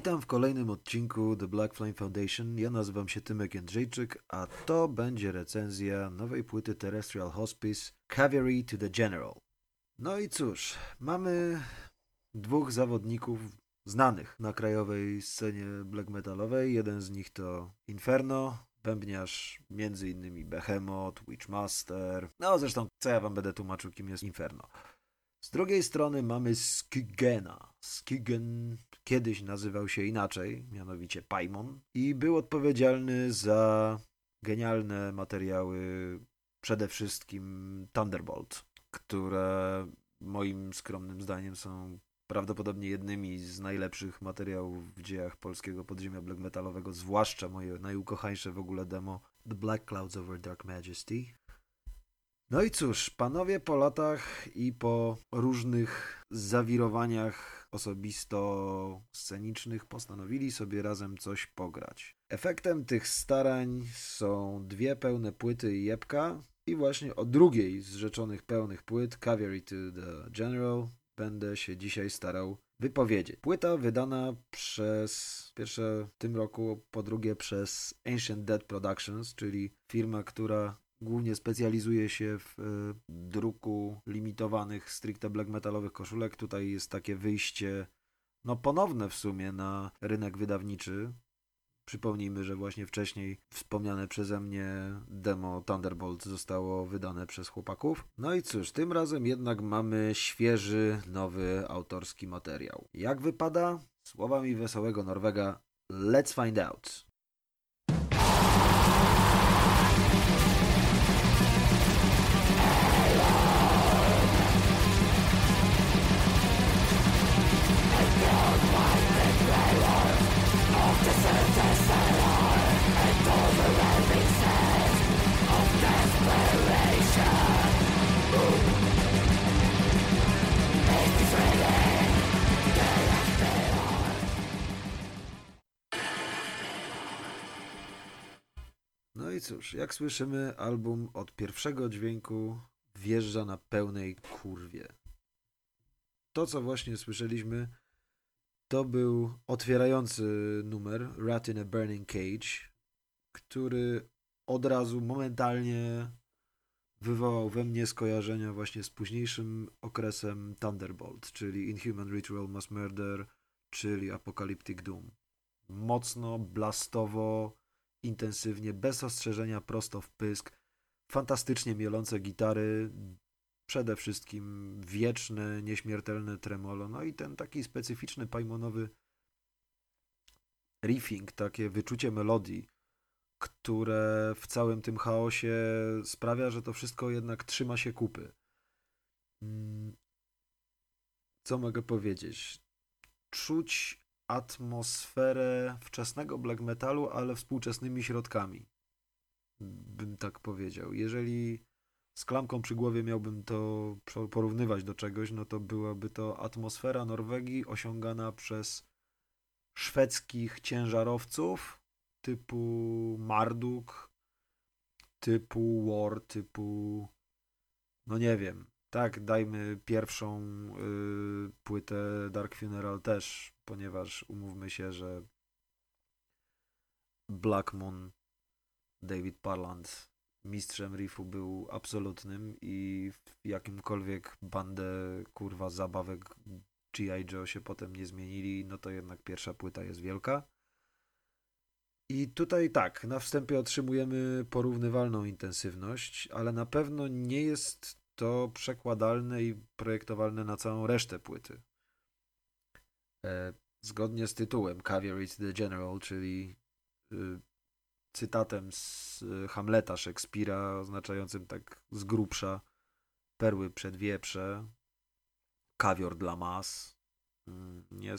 Witam w kolejnym odcinku The Black Flame Foundation. Ja nazywam się Tymek Jędrzejczyk, a to będzie recenzja nowej płyty Terrestrial Hospice Cavalry to the General. No i cóż, mamy dwóch zawodników znanych na krajowej scenie black metalowej. Jeden z nich to Inferno, bębniarz innymi Behemoth, Witchmaster. No zresztą co ja wam będę tłumaczył kim jest Inferno. Z drugiej strony mamy Skygena. Skygen kiedyś nazywał się inaczej, mianowicie Paimon i był odpowiedzialny za genialne materiały, przede wszystkim Thunderbolt, które moim skromnym zdaniem są prawdopodobnie jednymi z najlepszych materiałów w dziejach polskiego podziemia black metalowego, zwłaszcza moje najukochańsze w ogóle demo The Black Clouds Over Dark Majesty. No i cóż, panowie po latach i po różnych zawirowaniach osobisto-scenicznych postanowili sobie razem coś pograć. Efektem tych starań są dwie pełne płyty i jebka i właśnie o drugiej z rzeczonych pełnych płyt, Cavalry to the General, będę się dzisiaj starał wypowiedzieć. Płyta wydana przez pierwsze w tym roku, po drugie przez Ancient Dead Productions, czyli firma, która głównie specjalizuje się w e, druku limitowanych stricte black metalowych koszulek. Tutaj jest takie wyjście, no ponowne w sumie na rynek wydawniczy. Przypomnijmy, że właśnie wcześniej wspomniane przeze mnie demo Thunderbolt zostało wydane przez chłopaków. No i cóż, tym razem jednak mamy świeży, nowy autorski materiał. Jak wypada? Słowami wesołego Norwega, let's find out. Cóż, jak słyszymy, album od pierwszego dźwięku wjeżdża na pełnej kurwie. To, co właśnie słyszeliśmy, to był otwierający numer Rat in a Burning Cage, który od razu momentalnie wywołał we mnie skojarzenia właśnie z późniejszym okresem Thunderbolt, czyli Inhuman Ritual Mass Murder, czyli Apocalyptic Doom. Mocno, blastowo, intensywnie, bez ostrzeżenia, prosto w pysk. Fantastycznie mielące gitary, przede wszystkim wieczne, nieśmiertelne tremolo, no i ten taki specyficzny pajmonowy riffing, takie wyczucie melodii, które w całym tym chaosie sprawia, że to wszystko jednak trzyma się kupy. Mm, co mogę powiedzieć? Czuć atmosferę wczesnego black metalu, ale współczesnymi środkami. Bym tak powiedział. Jeżeli z klamką przy głowie miałbym to porównywać do czegoś, no to byłaby to atmosfera Norwegii osiągana przez szwedzkich ciężarowców typu Marduk, typu War, typu no nie wiem. Tak, dajmy pierwszą y, płytę Dark Funeral też, ponieważ umówmy się, że Black Moon, David Parland mistrzem riffu był absolutnym i w jakimkolwiek bandę kurwa zabawek G.I. Joe się potem nie zmienili, no to jednak pierwsza płyta jest wielka. I tutaj tak, na wstępie otrzymujemy porównywalną intensywność, ale na pewno nie jest to przekładalne i projektowalne na całą resztę płyty. E, zgodnie z tytułem Cavalry to the General, czyli y, cytatem z y, Hamleta Szekspira, oznaczającym tak z grubsza perły przed wieprze, kawior dla mas. Mm, nie,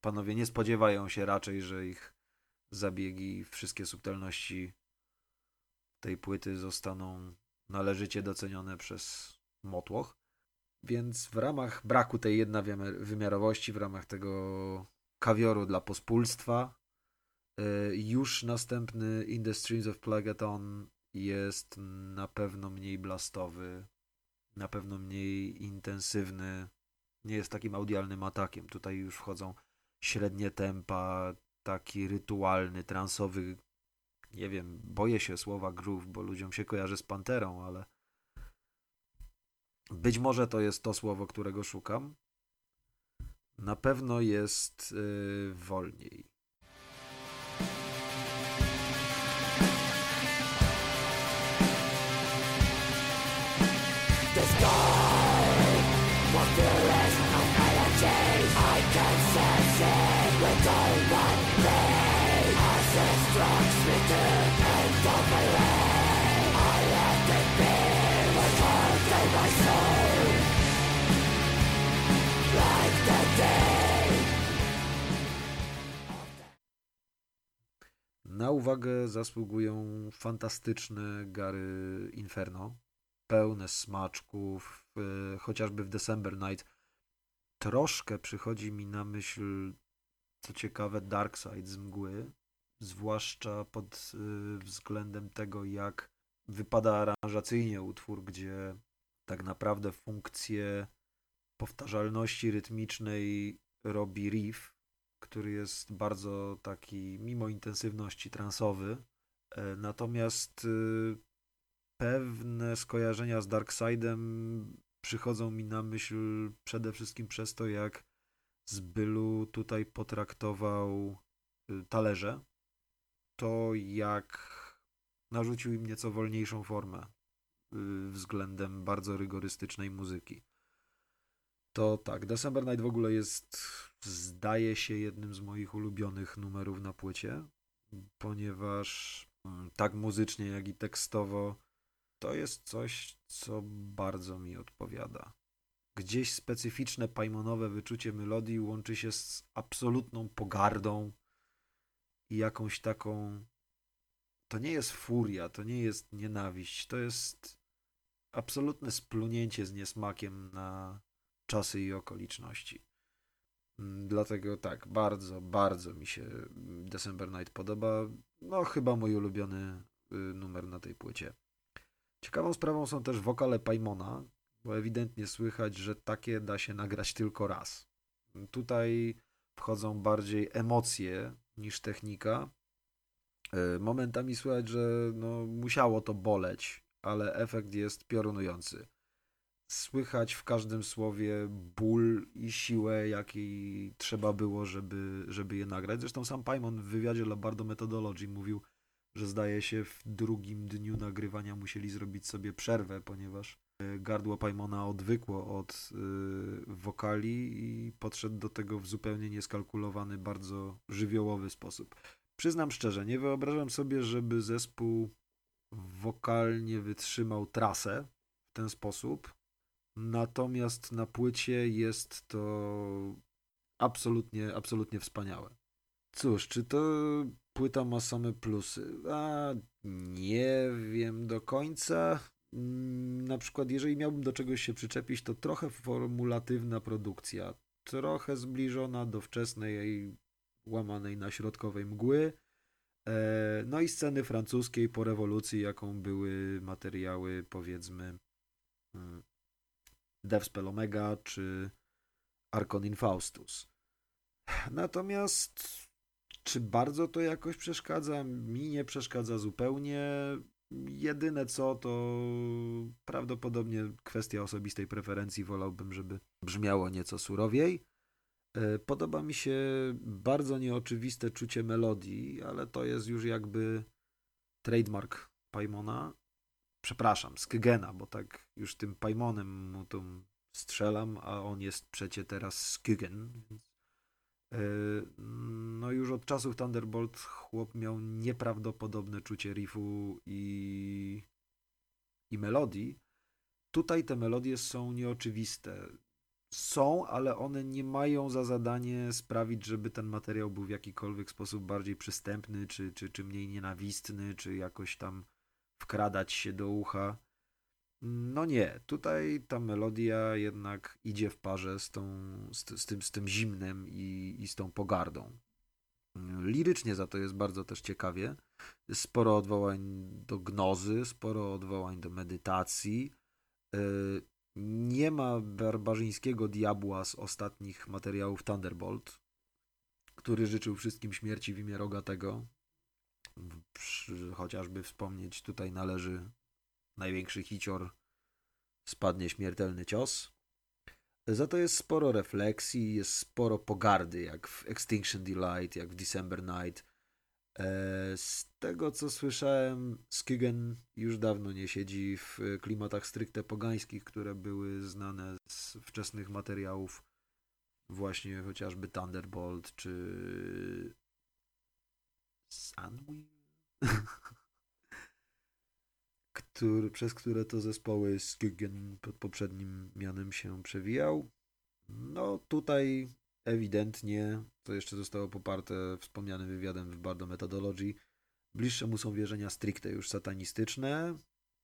panowie nie spodziewają się raczej, że ich zabiegi, wszystkie subtelności tej płyty zostaną należycie docenione przez motłoch. Więc w ramach braku tej jednowymiarowości, w ramach tego kawioru dla pospólstwa, y, już następny In the Streams of Plagaton jest na pewno mniej blastowy, na pewno mniej intensywny, nie jest takim audialnym atakiem. Tutaj już wchodzą średnie tempa, taki rytualny, transowy. Nie wiem, boję się słowa groove, bo ludziom się kojarzy z panterą, ale być może to jest to słowo, którego szukam. Na pewno jest yy, wolniej. Na uwagę zasługują fantastyczne Gary Inferno. Pełne smaczków, y, chociażby w December Night. Troszkę przychodzi mi na myśl, co ciekawe, Dark Side z mgły, zwłaszcza pod y, względem tego, jak wypada aranżacyjnie utwór, gdzie tak naprawdę funkcję powtarzalności rytmicznej robi riff, który jest bardzo taki, mimo intensywności, transowy. E, natomiast y, pewne skojarzenia z Darkseidem przychodzą mi na myśl przede wszystkim przez to, jak Zbylu tutaj potraktował y, talerze, to jak narzucił im nieco wolniejszą formę y, względem bardzo rygorystycznej muzyki. To tak, December Night w ogóle jest, zdaje się, jednym z moich ulubionych numerów na płycie, ponieważ mm, tak muzycznie, jak i tekstowo to jest coś, co bardzo mi odpowiada. Gdzieś specyficzne pajmonowe wyczucie melodii łączy się z absolutną pogardą i jakąś taką. To nie jest furia, to nie jest nienawiść, to jest absolutne splunięcie z niesmakiem na czasy i okoliczności. Mm, dlatego tak, bardzo, bardzo mi się December Night podoba. No, chyba mój ulubiony y, numer na tej płycie. Ciekawą sprawą są też wokale Paimona, bo ewidentnie słychać, że takie da się nagrać tylko raz. Tutaj wchodzą bardziej emocje niż technika. E, momentami słychać, że no, musiało to boleć, ale efekt jest piorunujący. Słychać w każdym słowie ból i siłę, jakiej trzeba było, żeby, żeby je nagrać. Zresztą sam Paimon w wywiadzie dla Bardo Methodology mówił, że zdaje się w drugim dniu nagrywania musieli zrobić sobie przerwę, ponieważ e, gardło Paimona odwykło od y, wokali i podszedł do tego w zupełnie nieskalkulowany, bardzo żywiołowy sposób. Przyznam szczerze, nie wyobrażam sobie, żeby zespół wokalnie wytrzymał trasę w ten sposób. Natomiast na płycie jest to absolutnie, absolutnie wspaniałe. Cóż, czy to płyta ma same plusy? A nie wiem do końca. Mm, na przykład, jeżeli miałbym do czegoś się przyczepić, to trochę formulatywna produkcja, trochę zbliżona do wczesnej łamanej na środkowej mgły. E, no i sceny francuskiej po rewolucji, jaką były materiały, powiedzmy, Devspell Omega czy Arconin Faustus. Natomiast czy bardzo to jakoś przeszkadza? Mi nie przeszkadza zupełnie. Jedyne co to prawdopodobnie kwestia osobistej preferencji. Wolałbym, żeby brzmiało nieco surowiej. E, podoba mi się bardzo nieoczywiste czucie melodii, ale to jest już jakby trademark Paimona. Przepraszam, Skygena, bo tak już tym Paimonem mu to strzelam, a on jest przecie teraz Skygen, więc E, no już od czasów Thunderbolt chłop miał nieprawdopodobne czucie riffu i, i melodii. Tutaj te melodie są nieoczywiste. Są, ale one nie mają za zadanie sprawić, żeby ten materiał był w jakikolwiek sposób bardziej przystępny, czy, czy, czy mniej nienawistny, czy jakoś tam wkradać się do ucha. No nie, tutaj ta melodia jednak idzie w parze z, tą, z, z tym, z tym zimnem i, i z tą pogardą. Lirycznie za to jest bardzo też ciekawie. Sporo odwołań do gnozy, sporo odwołań do medytacji. E, nie ma barbarzyńskiego diabła z ostatnich materiałów Thunderbolt. który życzył wszystkim śmierci w imię Rogatego. Chociażby wspomnieć, tutaj należy największy hicior spadnie śmiertelny cios. Za to jest sporo refleksji, jest sporo pogardy, jak w Extinction Delight, jak w December Night. E, z tego co słyszałem, Skigen już dawno nie siedzi w klimatach stricte pogańskich, które były znane z wczesnych materiałów, właśnie chociażby Thunderbolt czy Sunwing, który, przez które to zespoły Skigen pod poprzednim mianem się przewijał. No tutaj ewidentnie, to jeszcze zostało poparte wspomnianym wywiadem w Bardo Methodology, bliższe mu są wierzenia stricte już satanistyczne,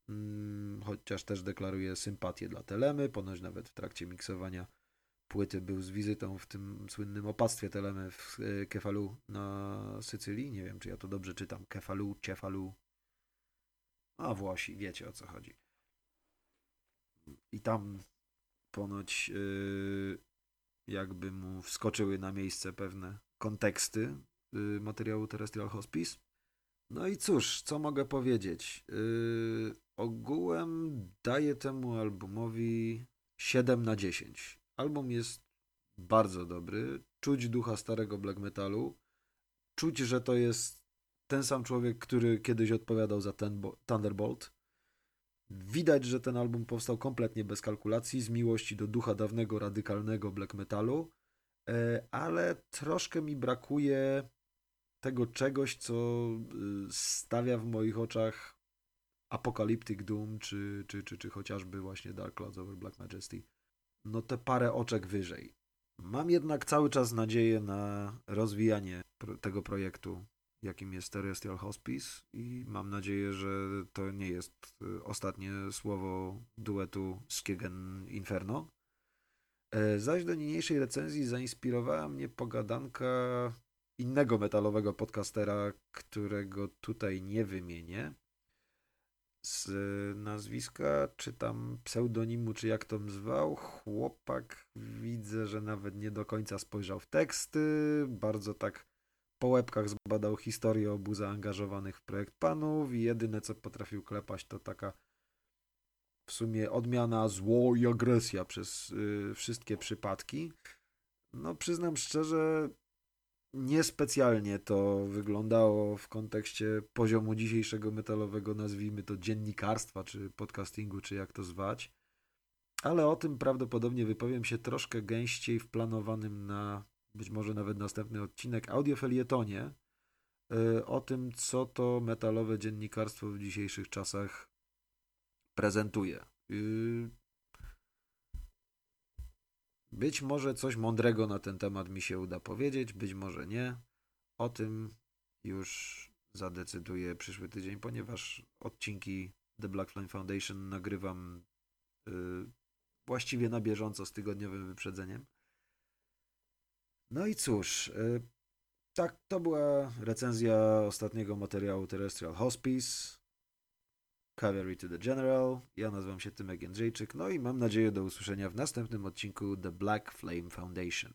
mm, chociaż też deklaruje sympatię dla Telemy, ponoć nawet w trakcie miksowania płyty był z wizytą w tym słynnym opactwie Telemy w e, Kefalu na Sycylii. Nie wiem, czy ja to dobrze czytam. Kefalu, Cefalu. A Włosi, wiecie o co chodzi. I tam ponoć yy, jakby mu wskoczyły na miejsce pewne konteksty yy, materiału Terrestrial Hospice. No i cóż, co mogę powiedzieć? Yy, ogółem daję temu albumowi 7 na 10. Album jest bardzo dobry. Czuć ducha starego black metalu. Czuć, że to jest ten sam człowiek, który kiedyś odpowiadał za ten Thunderbolt. Widać, że ten album powstał kompletnie bez kalkulacji, z miłości do ducha dawnego, radykalnego black metalu, e, ale troszkę mi brakuje tego czegoś, co y, stawia w moich oczach Apocalyptic Doom, czy, czy, czy, czy chociażby właśnie Dark Clouds over Black Majesty. No te parę oczek wyżej. Mam jednak cały czas nadzieję na rozwijanie tego projektu jakim jest Terrestrial Hospice i mam nadzieję, że to nie jest y, ostatnie słowo duetu Skiegen Inferno. E, zaś do niniejszej recenzji zainspirowała mnie pogadanka innego metalowego podcastera, którego tutaj nie wymienię. Z nazwiska, czy tam pseudonimu, czy jak to zwał, chłopak widzę, że nawet nie do końca spojrzał w teksty. Bardzo tak po łebkach zbadał historię obu zaangażowanych w projekt panów i jedyne co potrafił klepać to taka w sumie odmiana zło i agresja przez y, wszystkie przypadki. No przyznam szczerze, niespecjalnie to wyglądało w kontekście poziomu dzisiejszego metalowego, nazwijmy to dziennikarstwa, czy podcastingu, czy jak to zwać. Ale o tym prawdopodobnie wypowiem się troszkę gęściej w planowanym na być może nawet następny odcinek, audiofelietonie y, o tym, co to metalowe dziennikarstwo w dzisiejszych czasach prezentuje. Być może coś mądrego na ten temat mi się uda powiedzieć, być może nie. O tym już zadecyduję przyszły tydzień, ponieważ odcinki The Black Flame Foundation nagrywam y, właściwie na bieżąco z tygodniowym wyprzedzeniem. No i cóż, y, tak, to była recenzja ostatniego materiału Terrestrial Hospice, Cavalry to the General. Ja nazywam się Tymek Jędrzejczyk, no i mam nadzieję do usłyszenia w następnym odcinku The Black Flame Foundation.